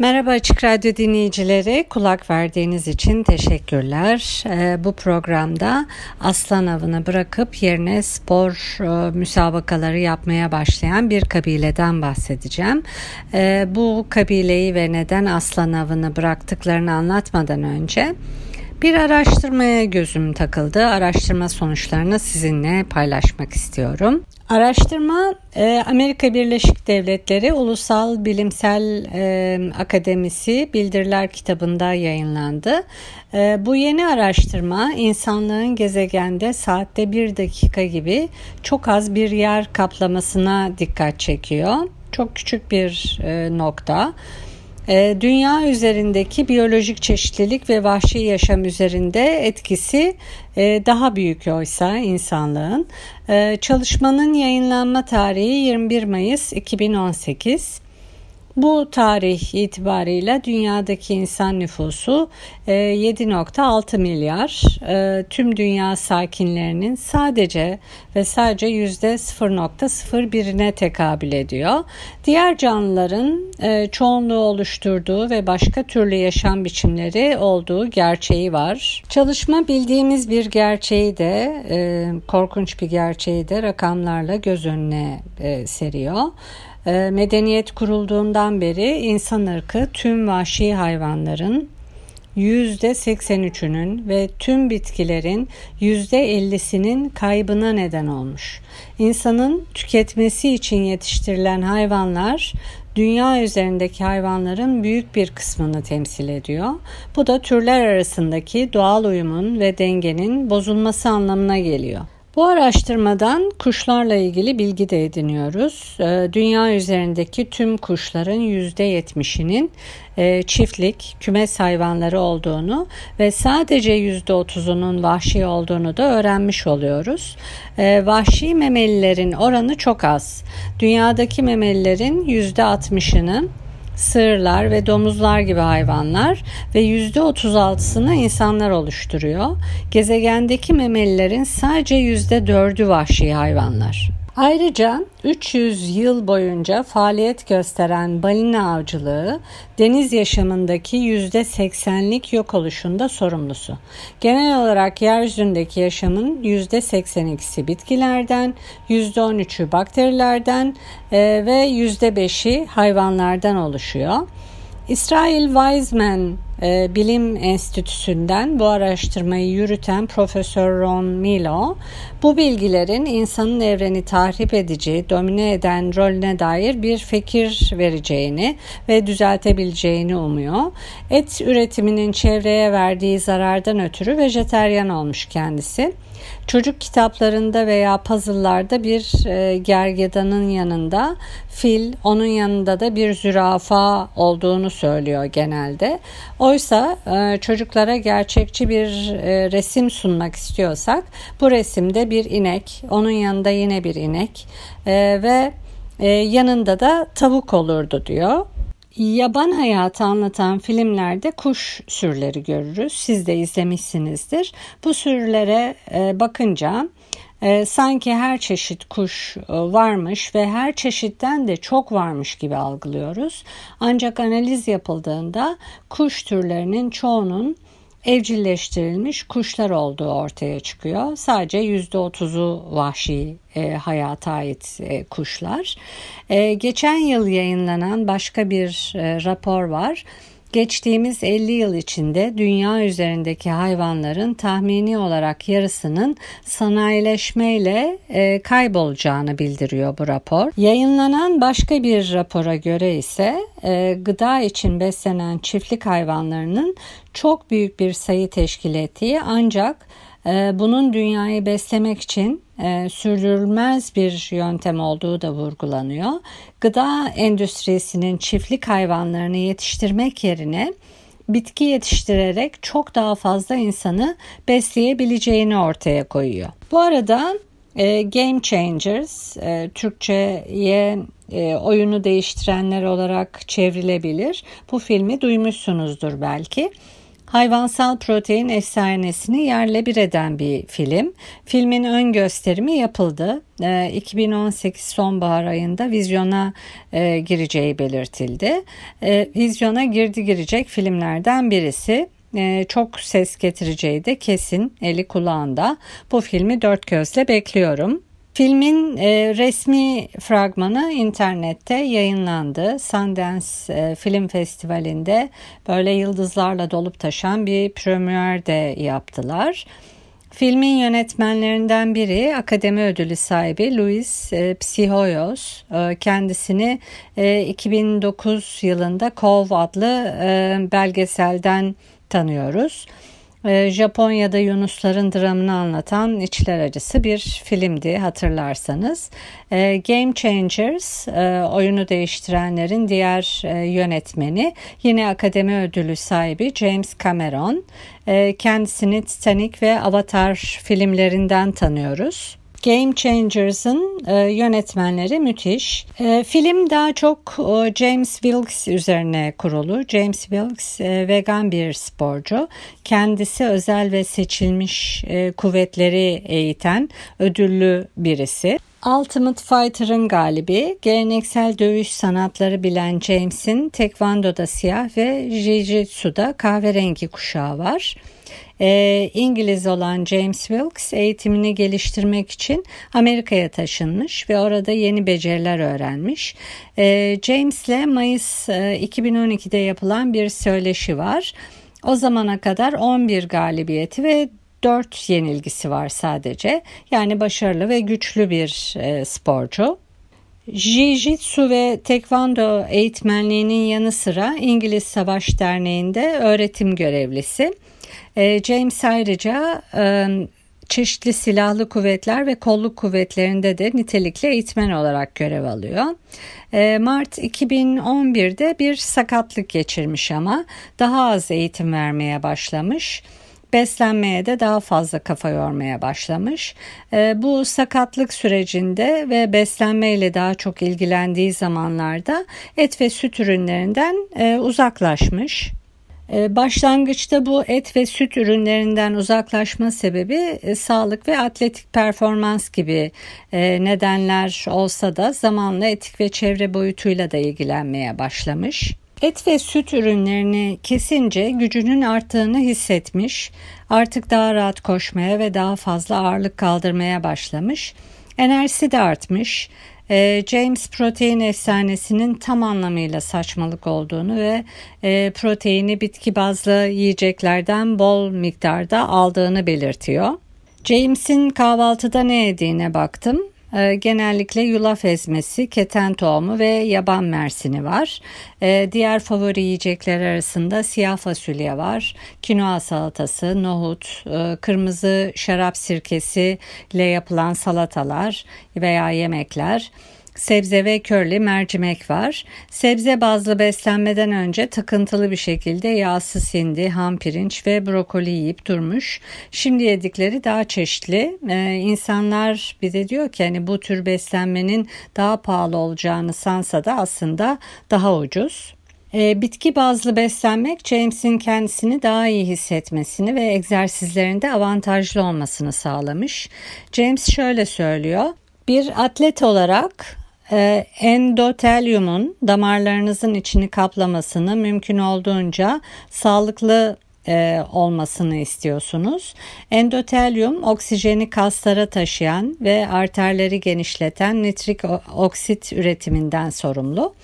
Merhaba Açık Radyo dinleyicileri, kulak verdiğiniz için teşekkürler. Ee, bu programda aslan avını bırakıp yerine spor e, müsabakaları yapmaya başlayan bir kabileden bahsedeceğim. Ee, bu kabileyi ve neden aslan avını bıraktıklarını anlatmadan önce bir araştırmaya gözüm takıldı. Araştırma sonuçlarını sizinle paylaşmak istiyorum. Araştırma e, Amerika Birleşik Devletleri Ulusal Bilimsel e, Akademisi Bildiriler kitabında yayınlandı. E, bu yeni araştırma insanlığın gezegende saatte bir dakika gibi çok az bir yer kaplamasına dikkat çekiyor. Çok küçük bir nokta. Ee, dünya üzerindeki biyolojik çeşitlilik ve vahşi yaşam üzerinde etkisi e, daha büyük oysa insanlığın. Ee, çalışmanın yayınlanma tarihi 21 Mayıs 2018. Bu tarih itibarıyla dünyadaki insan nüfusu 7.6 e, milyar. E, tüm dünya sakinlerinin sadece ve sadece %0.01'ine tekabül ediyor. Diğer canlıların e, çoğunluğu oluşturduğu ve başka türlü yaşam biçimleri olduğu gerçeği var. Çalışma bildiğimiz bir gerçeği de korkunç bir gerçeği de rakamlarla göz önüne seriyor. Ee, medeniyet kurulduğundan beri insan ırkı tüm vahşi hayvanların %83'ünün ve tüm bitkilerin %50'sinin kaybına neden olmuş. İnsanın tüketmesi için yetiştirilen hayvanlar dünya üzerindeki hayvanların büyük bir kısmını temsil ediyor. Bu da türler arasındaki doğal uyumun ve dengenin bozulması anlamına geliyor. Bu araştırmadan kuşlarla ilgili bilgi de ediniyoruz. Ee, dünya üzerindeki tüm kuşların %70'inin e, çiftlik, kümes hayvanları olduğunu ve sadece %30'unun vahşi olduğunu da öğrenmiş oluyoruz. Ee, vahşi memelilerin oranı çok az. Dünyadaki memelilerin %60'ını sığırlar ve domuzlar gibi hayvanlar ve %36'sını insanlar oluşturuyor. Gezegendeki memelilerin sadece %4'ü vahşi hayvanlar. Ayrıca 300 yıl boyunca faaliyet gösteren balina avcılığı deniz yaşamındaki %80'lik yok oluşunda sorumlusu. Genel olarak yeryüzündeki yaşamın %82'si bitkilerden, %13'ü bakterilerden e, ve %5'i hayvanlardan oluşuyor. İsrail Weizmann e, Bilim Enstitüsü'nden bu araştırmayı yürüten Profesör Ron Milo, bu bilgilerin insanın evreni tahrip edici, domine eden rolüne dair bir fikir vereceğini ve düzeltebileceğini umuyor. Et üretiminin çevreye verdiği zarardan ötürü vejeteryan olmuş kendisi. Çocuk kitaplarında veya puzzle'larda bir e, gergedanın yanında fil, onun yanında da bir zürafa olduğunu söylüyor genelde. Oysa e, çocuklara gerçekçi bir e, resim sunmak istiyorsak bu resimde bir inek, onun yanında yine bir inek e, ve e, yanında da tavuk olurdu diyor. Yaban hayatı anlatan filmlerde kuş sürüleri görürüz. Siz de izlemişsinizdir. Bu sürülere e, bakınca e, sanki her çeşit kuş e, varmış ve her çeşitten de çok varmış gibi algılıyoruz. Ancak analiz yapıldığında kuş türlerinin çoğunun evcilleştirilmiş kuşlar olduğu ortaya çıkıyor. Sadece %30'u vahşi e, hayata ait e, kuşlar. E, geçen yıl yayınlanan başka bir e, rapor var. Geçtiğimiz 50 yıl içinde dünya üzerindeki hayvanların tahmini olarak yarısının sanayileşmeyle e, kaybolacağını bildiriyor bu rapor. Yayınlanan başka bir rapora göre ise e, gıda için beslenen çiftlik hayvanlarının çok büyük bir sayı teşkil ettiği ancak bunun dünyayı beslemek için e, sürdürülmez bir yöntem olduğu da vurgulanıyor. Gıda endüstrisinin çiftlik hayvanlarını yetiştirmek yerine bitki yetiştirerek çok daha fazla insanı besleyebileceğini ortaya koyuyor. Bu arada e, Game Changers e, Türkçe'ye oyunu değiştirenler olarak çevrilebilir. Bu filmi duymuşsunuzdur belki. Hayvansal protein efsanesini yerle bir eden bir film. Filmin ön gösterimi yapıldı. 2018 sonbahar ayında vizyona gireceği belirtildi. Vizyona girdi girecek filmlerden birisi. Ee, çok ses getireceği de kesin eli kulağında. Bu filmi dört gözle bekliyorum. Filmin e, resmi fragmanı internette yayınlandı. Sundance e, Film Festivali'nde böyle yıldızlarla dolup taşan bir premier de yaptılar. Filmin yönetmenlerinden biri akademi ödülü sahibi Luis e, Psihoyos. E, kendisini e, 2009 yılında Cove adlı e, belgeselden tanıyoruz. Japonya'da Yunusların dramını anlatan içler acısı bir filmdi hatırlarsanız. Ee, Game Changers e, oyunu değiştirenlerin diğer e, yönetmeni yine akademi ödülü sahibi James Cameron. Ee, kendisini Titanic ve Avatar filmlerinden tanıyoruz. Game Changers'ın e, yönetmenleri müthiş. E, film daha çok e, James Wilkes üzerine kurulu. James Wilkes e, vegan bir sporcu. Kendisi özel ve seçilmiş e, kuvvetleri eğiten ödüllü birisi. Ultimate Fighter'ın galibi, geleneksel dövüş sanatları bilen James'in tekvandoda siyah ve jiu-jitsu'da kahverengi kuşağı var. E, İngiliz olan James Wilkes eğitimini geliştirmek için Amerika'ya taşınmış ve orada yeni beceriler öğrenmiş. E, James'le Mayıs e, 2012'de yapılan bir söyleşi var. O zamana kadar 11 galibiyeti ve 4 yenilgisi var sadece. Yani başarılı ve güçlü bir e, sporcu. Jiu-Jitsu ve Tekvando eğitmenliğinin yanı sıra İngiliz Savaş Derneği'nde öğretim görevlisi. E, James ayrıca e, çeşitli silahlı kuvvetler ve kolluk kuvvetlerinde de nitelikli eğitmen olarak görev alıyor. E, Mart 2011'de bir sakatlık geçirmiş ama daha az eğitim vermeye başlamış beslenmeye de daha fazla kafa yormaya başlamış. bu sakatlık sürecinde ve beslenmeyle daha çok ilgilendiği zamanlarda et ve süt ürünlerinden uzaklaşmış. Ee, başlangıçta bu et ve süt ürünlerinden uzaklaşma sebebi e, sağlık ve atletik performans gibi e, nedenler olsa da zamanla etik ve çevre boyutuyla da ilgilenmeye başlamış. Et ve süt ürünlerini kesince gücünün arttığını hissetmiş, artık daha rahat koşmaya ve daha fazla ağırlık kaldırmaya başlamış. Enerjisi de artmış, ee, James protein efsanesinin tam anlamıyla saçmalık olduğunu ve e, proteini bitki bazlı yiyeceklerden bol miktarda aldığını belirtiyor. James'in kahvaltıda ne yediğine baktım. E, genellikle yulaf ezmesi, keten tohumu ve yaban mersini var. E, diğer favori yiyecekler arasında siyah fasulye var, kinoa salatası, nohut, e, kırmızı şarap sirkesi ile yapılan salatalar veya yemekler sebze ve körli mercimek var. Sebze bazlı beslenmeden önce takıntılı bir şekilde yağsız hindi, ham pirinç ve brokoli yiyip durmuş. Şimdi yedikleri daha çeşitli. Ee, insanlar bir de diyor ki hani bu tür beslenmenin daha pahalı olacağını sansa da aslında daha ucuz. E, bitki bazlı beslenmek James'in kendisini daha iyi hissetmesini ve egzersizlerinde avantajlı olmasını sağlamış. James şöyle söylüyor. Bir atlet olarak e, endotelyumun damarlarınızın içini kaplamasını mümkün olduğunca sağlıklı e, olmasını istiyorsunuz. Endotelyum oksijeni kaslara taşıyan ve arterleri genişleten nitrik oksit üretiminden sorumlu.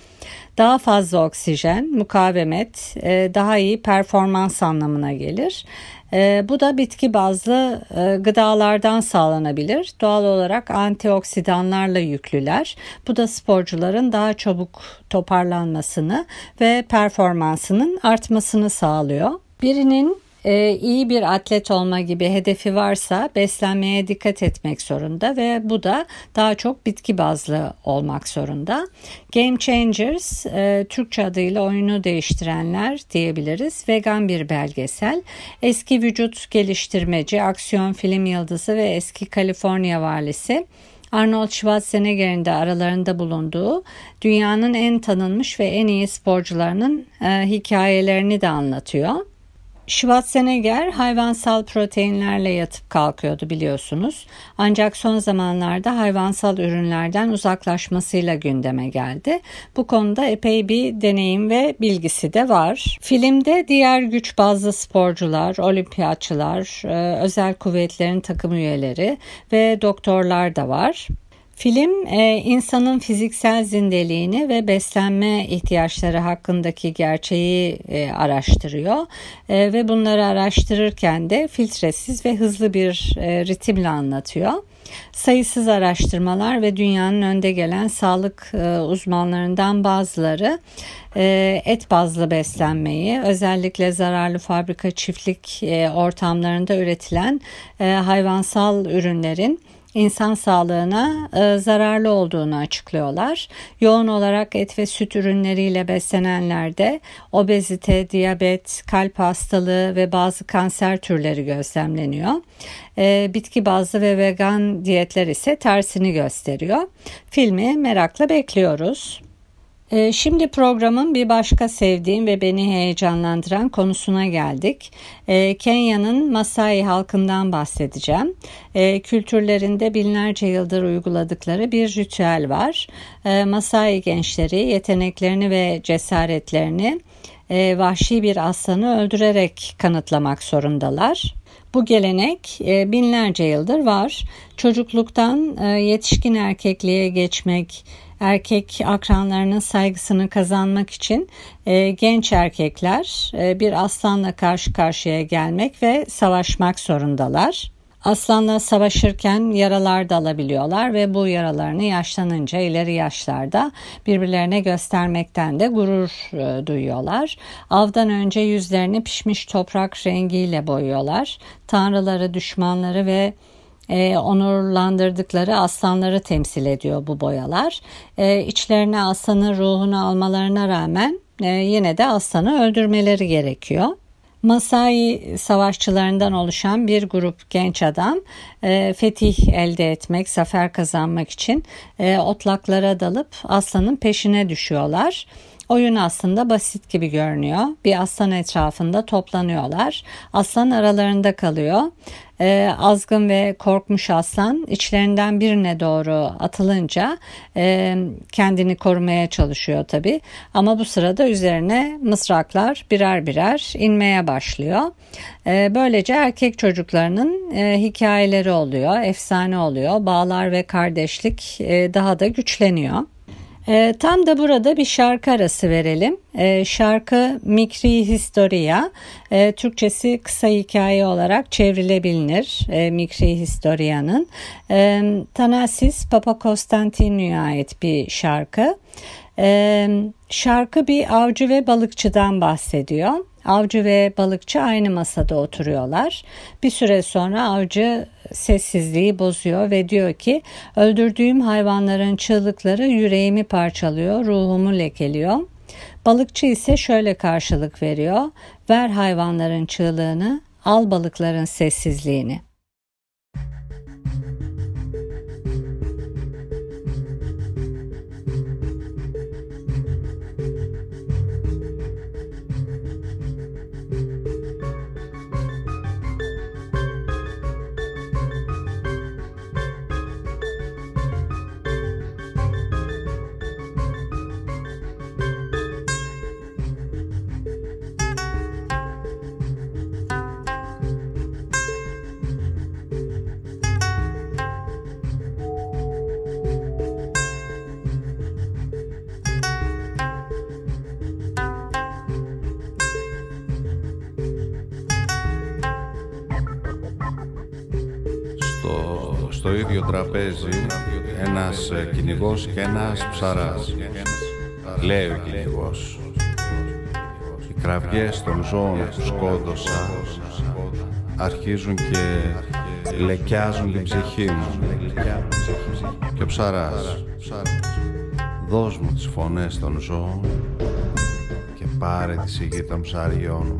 Daha fazla oksijen, mukavemet, e, daha iyi performans anlamına gelir. E, bu da bitki bazlı e, gıdalardan sağlanabilir. Doğal olarak antioksidanlarla yüklüler. Bu da sporcuların daha çabuk toparlanmasını ve performansının artmasını sağlıyor. Birinin e, iyi bir atlet olma gibi hedefi varsa beslenmeye dikkat etmek zorunda ve bu da daha çok bitki bazlı olmak zorunda. Game Changers e, Türkçe adıyla oyunu değiştirenler diyebiliriz. Vegan bir belgesel. Eski vücut geliştirmeci, aksiyon film yıldızı ve eski Kaliforniya valisi Arnold Schwarzenegger'in de aralarında bulunduğu dünyanın en tanınmış ve en iyi sporcularının e, hikayelerini de anlatıyor. Schwarzenegger hayvansal proteinlerle yatıp kalkıyordu biliyorsunuz. Ancak son zamanlarda hayvansal ürünlerden uzaklaşmasıyla gündeme geldi. Bu konuda epey bir deneyim ve bilgisi de var. Filmde diğer güç bazlı sporcular, olimpiyatçılar, e, özel kuvvetlerin takım üyeleri ve doktorlar da var. Film e, insanın fiziksel zindeliğini ve beslenme ihtiyaçları hakkındaki gerçeği e, araştırıyor e, ve bunları araştırırken de filtresiz ve hızlı bir ritimle anlatıyor. Sayısız araştırmalar ve dünyanın önde gelen sağlık uzmanlarından bazıları et bazlı beslenmeyi özellikle zararlı fabrika çiftlik ortamlarında üretilen hayvansal ürünlerin insan sağlığına e, zararlı olduğunu açıklıyorlar. Yoğun olarak et ve süt ürünleriyle beslenenlerde obezite, diyabet, kalp hastalığı ve bazı kanser türleri gözlemleniyor. E, bitki bazlı ve vegan diyetler ise tersini gösteriyor. Filmi merakla bekliyoruz. Ee, şimdi programın bir başka sevdiğim ve beni heyecanlandıran konusuna geldik. Ee, Kenya'nın Masai halkından bahsedeceğim. Ee, kültürlerinde binlerce yıldır uyguladıkları bir ritüel var. Masai gençleri yeteneklerini ve cesaretlerini e, vahşi bir aslanı öldürerek kanıtlamak zorundalar. Bu gelenek e, binlerce yıldır var. Çocukluktan e, yetişkin erkekliğe geçmek, erkek akranlarının saygısını kazanmak için e, genç erkekler e, bir aslanla karşı karşıya gelmek ve savaşmak zorundalar. Aslanla savaşırken yaralar da alabiliyorlar ve bu yaralarını yaşlanınca ileri yaşlarda birbirlerine göstermekten de gurur e, duyuyorlar. Avdan önce yüzlerini pişmiş toprak rengiyle boyuyorlar. Tanrıları, düşmanları ve e, onurlandırdıkları aslanları temsil ediyor bu boyalar. E, içlerine aslanın ruhunu almalarına rağmen e, yine de aslanı öldürmeleri gerekiyor. Masai savaşçılarından oluşan bir grup genç adam e, fetih elde etmek, zafer kazanmak için e, otlaklara dalıp aslanın peşine düşüyorlar. Oyun aslında basit gibi görünüyor. Bir aslan etrafında toplanıyorlar. Aslan aralarında kalıyor. E, azgın ve korkmuş aslan içlerinden birine doğru atılınca e, kendini korumaya çalışıyor tabi. Ama bu sırada üzerine mısraklar birer birer inmeye başlıyor. E, böylece erkek çocuklarının e, hikayeleri oluyor, efsane oluyor. Bağlar ve kardeşlik e, daha da güçleniyor. E, tam da burada bir şarkı arası verelim. E, şarkı Mikri Historia, e, Türkçesi kısa hikaye olarak çevrilebilir e, Mikri Historia'nın. E, Tanasis Papa Konstantinu'ya ait bir şarkı. E, şarkı bir avcı ve balıkçıdan bahsediyor. Avcı ve balıkçı aynı masada oturuyorlar. Bir süre sonra avcı sessizliği bozuyor ve diyor ki öldürdüğüm hayvanların çığlıkları yüreğimi parçalıyor, ruhumu lekeliyor. Balıkçı ise şöyle karşılık veriyor. Ver hayvanların çığlığını, al balıkların sessizliğini. Ίδιο τραπέζι ένας κυνηγός και ένας ψαράς. Λέει ο κυνηγός. Οι κραυγές των ζώων που σκότωσα αρχίζουν και λεκιάζουν την ψυχή μου και ο ψαράς δώσ' μου τις φωνές των ζώων και πάρε τη σιγή των ψαριών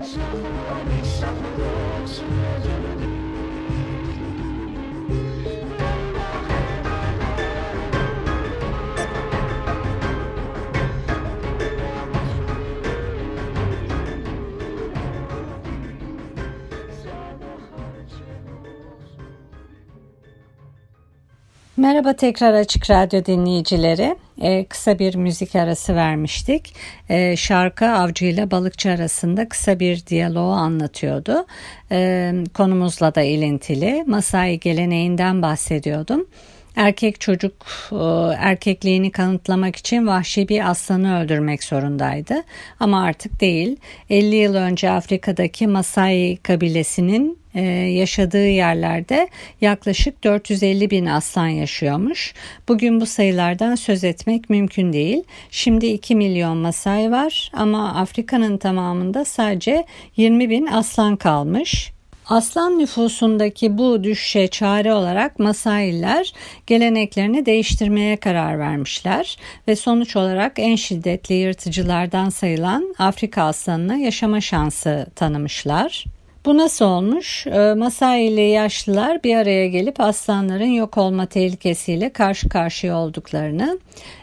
Merhaba tekrar Açık Radyo dinleyicileri. Ee, kısa bir müzik arası vermiştik. Ee, şarkı avcı ile balıkçı arasında kısa bir diyaloğu anlatıyordu. Ee, konumuzla da ilintili. Masai geleneğinden bahsediyordum. Erkek çocuk e, erkekliğini kanıtlamak için vahşi bir aslanı öldürmek zorundaydı. Ama artık değil. 50 yıl önce Afrika'daki Masai kabilesinin e, yaşadığı yerlerde yaklaşık 450 bin aslan yaşıyormuş. Bugün bu sayılardan söz etmek mümkün değil. Şimdi 2 milyon Masai var ama Afrika'nın tamamında sadece 20 bin aslan kalmış. Aslan nüfusundaki bu düşüşe çare olarak Masailler geleneklerini değiştirmeye karar vermişler ve sonuç olarak en şiddetli yırtıcılardan sayılan Afrika aslanına yaşama şansı tanımışlar. Bu nasıl olmuş? Ee, Masai ile yaşlılar bir araya gelip aslanların yok olma tehlikesiyle karşı karşıya olduklarını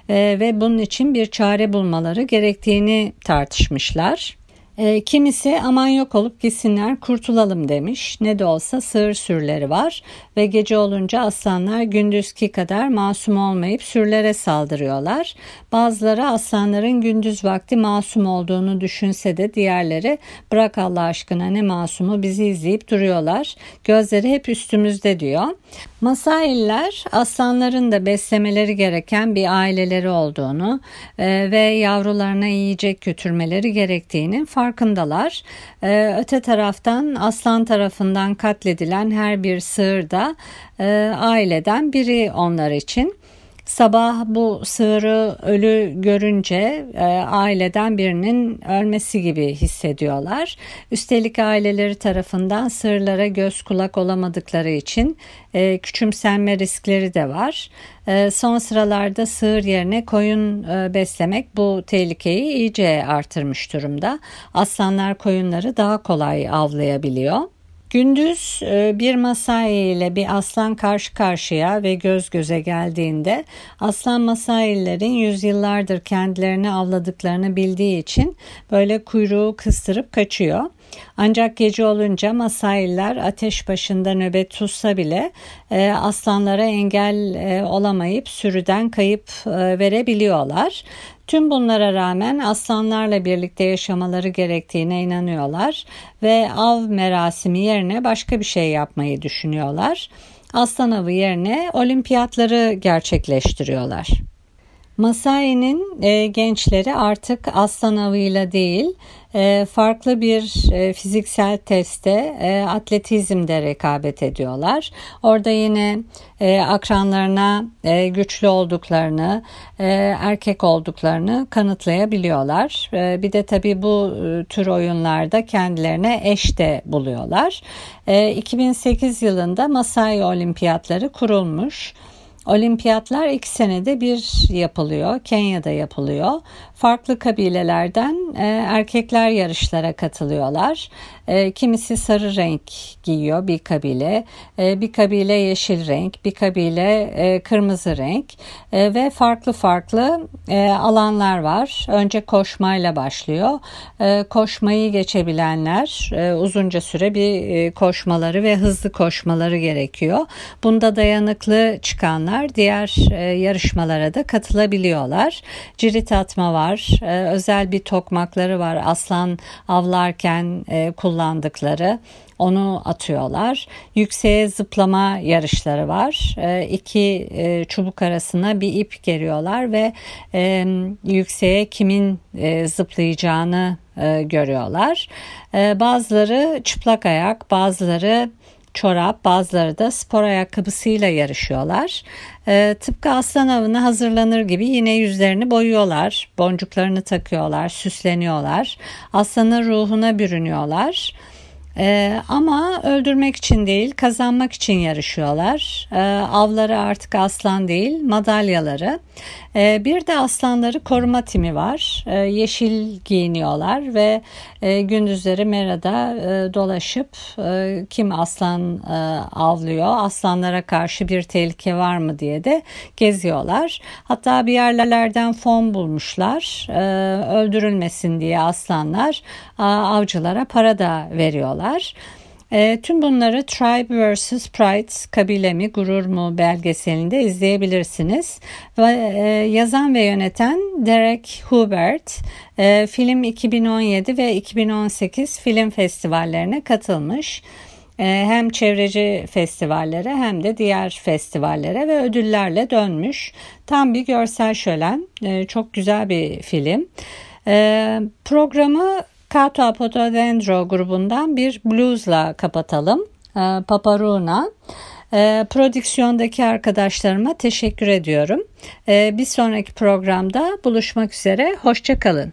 e, ve bunun için bir çare bulmaları gerektiğini tartışmışlar. E, kimisi aman yok olup gitsinler kurtulalım demiş. Ne de olsa sığır sürüleri var ve gece olunca aslanlar gündüzki kadar masum olmayıp sürülere saldırıyorlar. Bazıları aslanların gündüz vakti masum olduğunu düşünse de diğerleri bırak Allah aşkına ne masumu bizi izleyip duruyorlar. Gözleri hep üstümüzde diyor. Masailler aslanların da beslemeleri gereken bir aileleri olduğunu e, ve yavrularına yiyecek götürmeleri gerektiğinin farkındalar. E, öte taraftan aslan tarafından katledilen her bir sığır da e, aileden biri onlar için. Sabah bu sığırı ölü görünce e, aileden birinin ölmesi gibi hissediyorlar. Üstelik aileleri tarafından sığırlara göz kulak olamadıkları için e, küçümsenme riskleri de var. E, son sıralarda sığır yerine koyun e, beslemek bu tehlikeyi iyice artırmış durumda. Aslanlar koyunları daha kolay avlayabiliyor. Gündüz e, bir Masai ile bir aslan karşı karşıya ve göz göze geldiğinde aslan Masailerin yüzyıllardır kendilerini avladıklarını bildiği için böyle kuyruğu kıstırıp kaçıyor. Ancak gece olunca Masailer ateş başında nöbet tutsa bile e, aslanlara engel e, olamayıp sürüden kayıp e, verebiliyorlar. Tüm bunlara rağmen aslanlarla birlikte yaşamaları gerektiğine inanıyorlar ve av merasimi yerine başka bir şey yapmayı düşünüyorlar. Aslan avı yerine olimpiyatları gerçekleştiriyorlar. Masai'nin e, gençleri artık aslan avıyla değil e, farklı bir e, fiziksel teste e, atletizmde rekabet ediyorlar. Orada yine e, akranlarına e, güçlü olduklarını, e, erkek olduklarını kanıtlayabiliyorlar. E, bir de tabii bu e, tür oyunlarda kendilerine eş de buluyorlar. E, 2008 yılında Masai Olimpiyatları kurulmuş. Olimpiyatlar iki senede bir yapılıyor. Kenya'da yapılıyor. Farklı kabilelerden e, erkekler yarışlara katılıyorlar. E, kimisi sarı renk giyiyor bir kabile, e, bir kabile yeşil renk, bir kabile e, kırmızı renk e, ve farklı farklı e, alanlar var. Önce koşmayla başlıyor. E, koşmayı geçebilenler e, uzunca süre bir e, koşmaları ve hızlı koşmaları gerekiyor. Bunda dayanıklı çıkanlar diğer e, yarışmalara da katılabiliyorlar. Cirit atma var, e, özel bir tokmakları var. Aslan avlarken e, kullandıkları onu atıyorlar. Yükseğe zıplama yarışları var. E, iki e, çubuk arasına bir ip geriyorlar ve e, yükseğe kimin e, zıplayacağını e, görüyorlar. E, bazıları çıplak ayak, bazıları çorap, bazıları da spor ayakkabısıyla yarışıyorlar. E, tıpkı aslan avına hazırlanır gibi yine yüzlerini boyuyorlar, boncuklarını takıyorlar, süsleniyorlar. Aslanın ruhuna bürünüyorlar. Ee, ama öldürmek için değil kazanmak için yarışıyorlar. Ee, avları artık aslan değil madalyaları. Ee, bir de aslanları koruma timi var. Ee, yeşil giyiniyorlar ve e, gündüzleri merada e, dolaşıp e, kim aslan e, avlıyor aslanlara karşı bir tehlike var mı diye de geziyorlar. Hatta bir yerlerden fon bulmuşlar. E, öldürülmesin diye aslanlar avcılara para da veriyorlar. E, tüm bunları Tribe vs. Pride kabile mi gurur mu belgeselinde izleyebilirsiniz. Ve, e, yazan ve yöneten Derek Hubert e, film 2017 ve 2018 film festivallerine katılmış. E, hem çevreci festivallere hem de diğer festivallere ve ödüllerle dönmüş. Tam bir görsel şölen. E, çok güzel bir film. E, programı Kato Apododendro grubundan bir bluesla kapatalım. E, Paparuna. E, prodüksiyondaki arkadaşlarıma teşekkür ediyorum. E, bir sonraki programda buluşmak üzere. Hoşçakalın.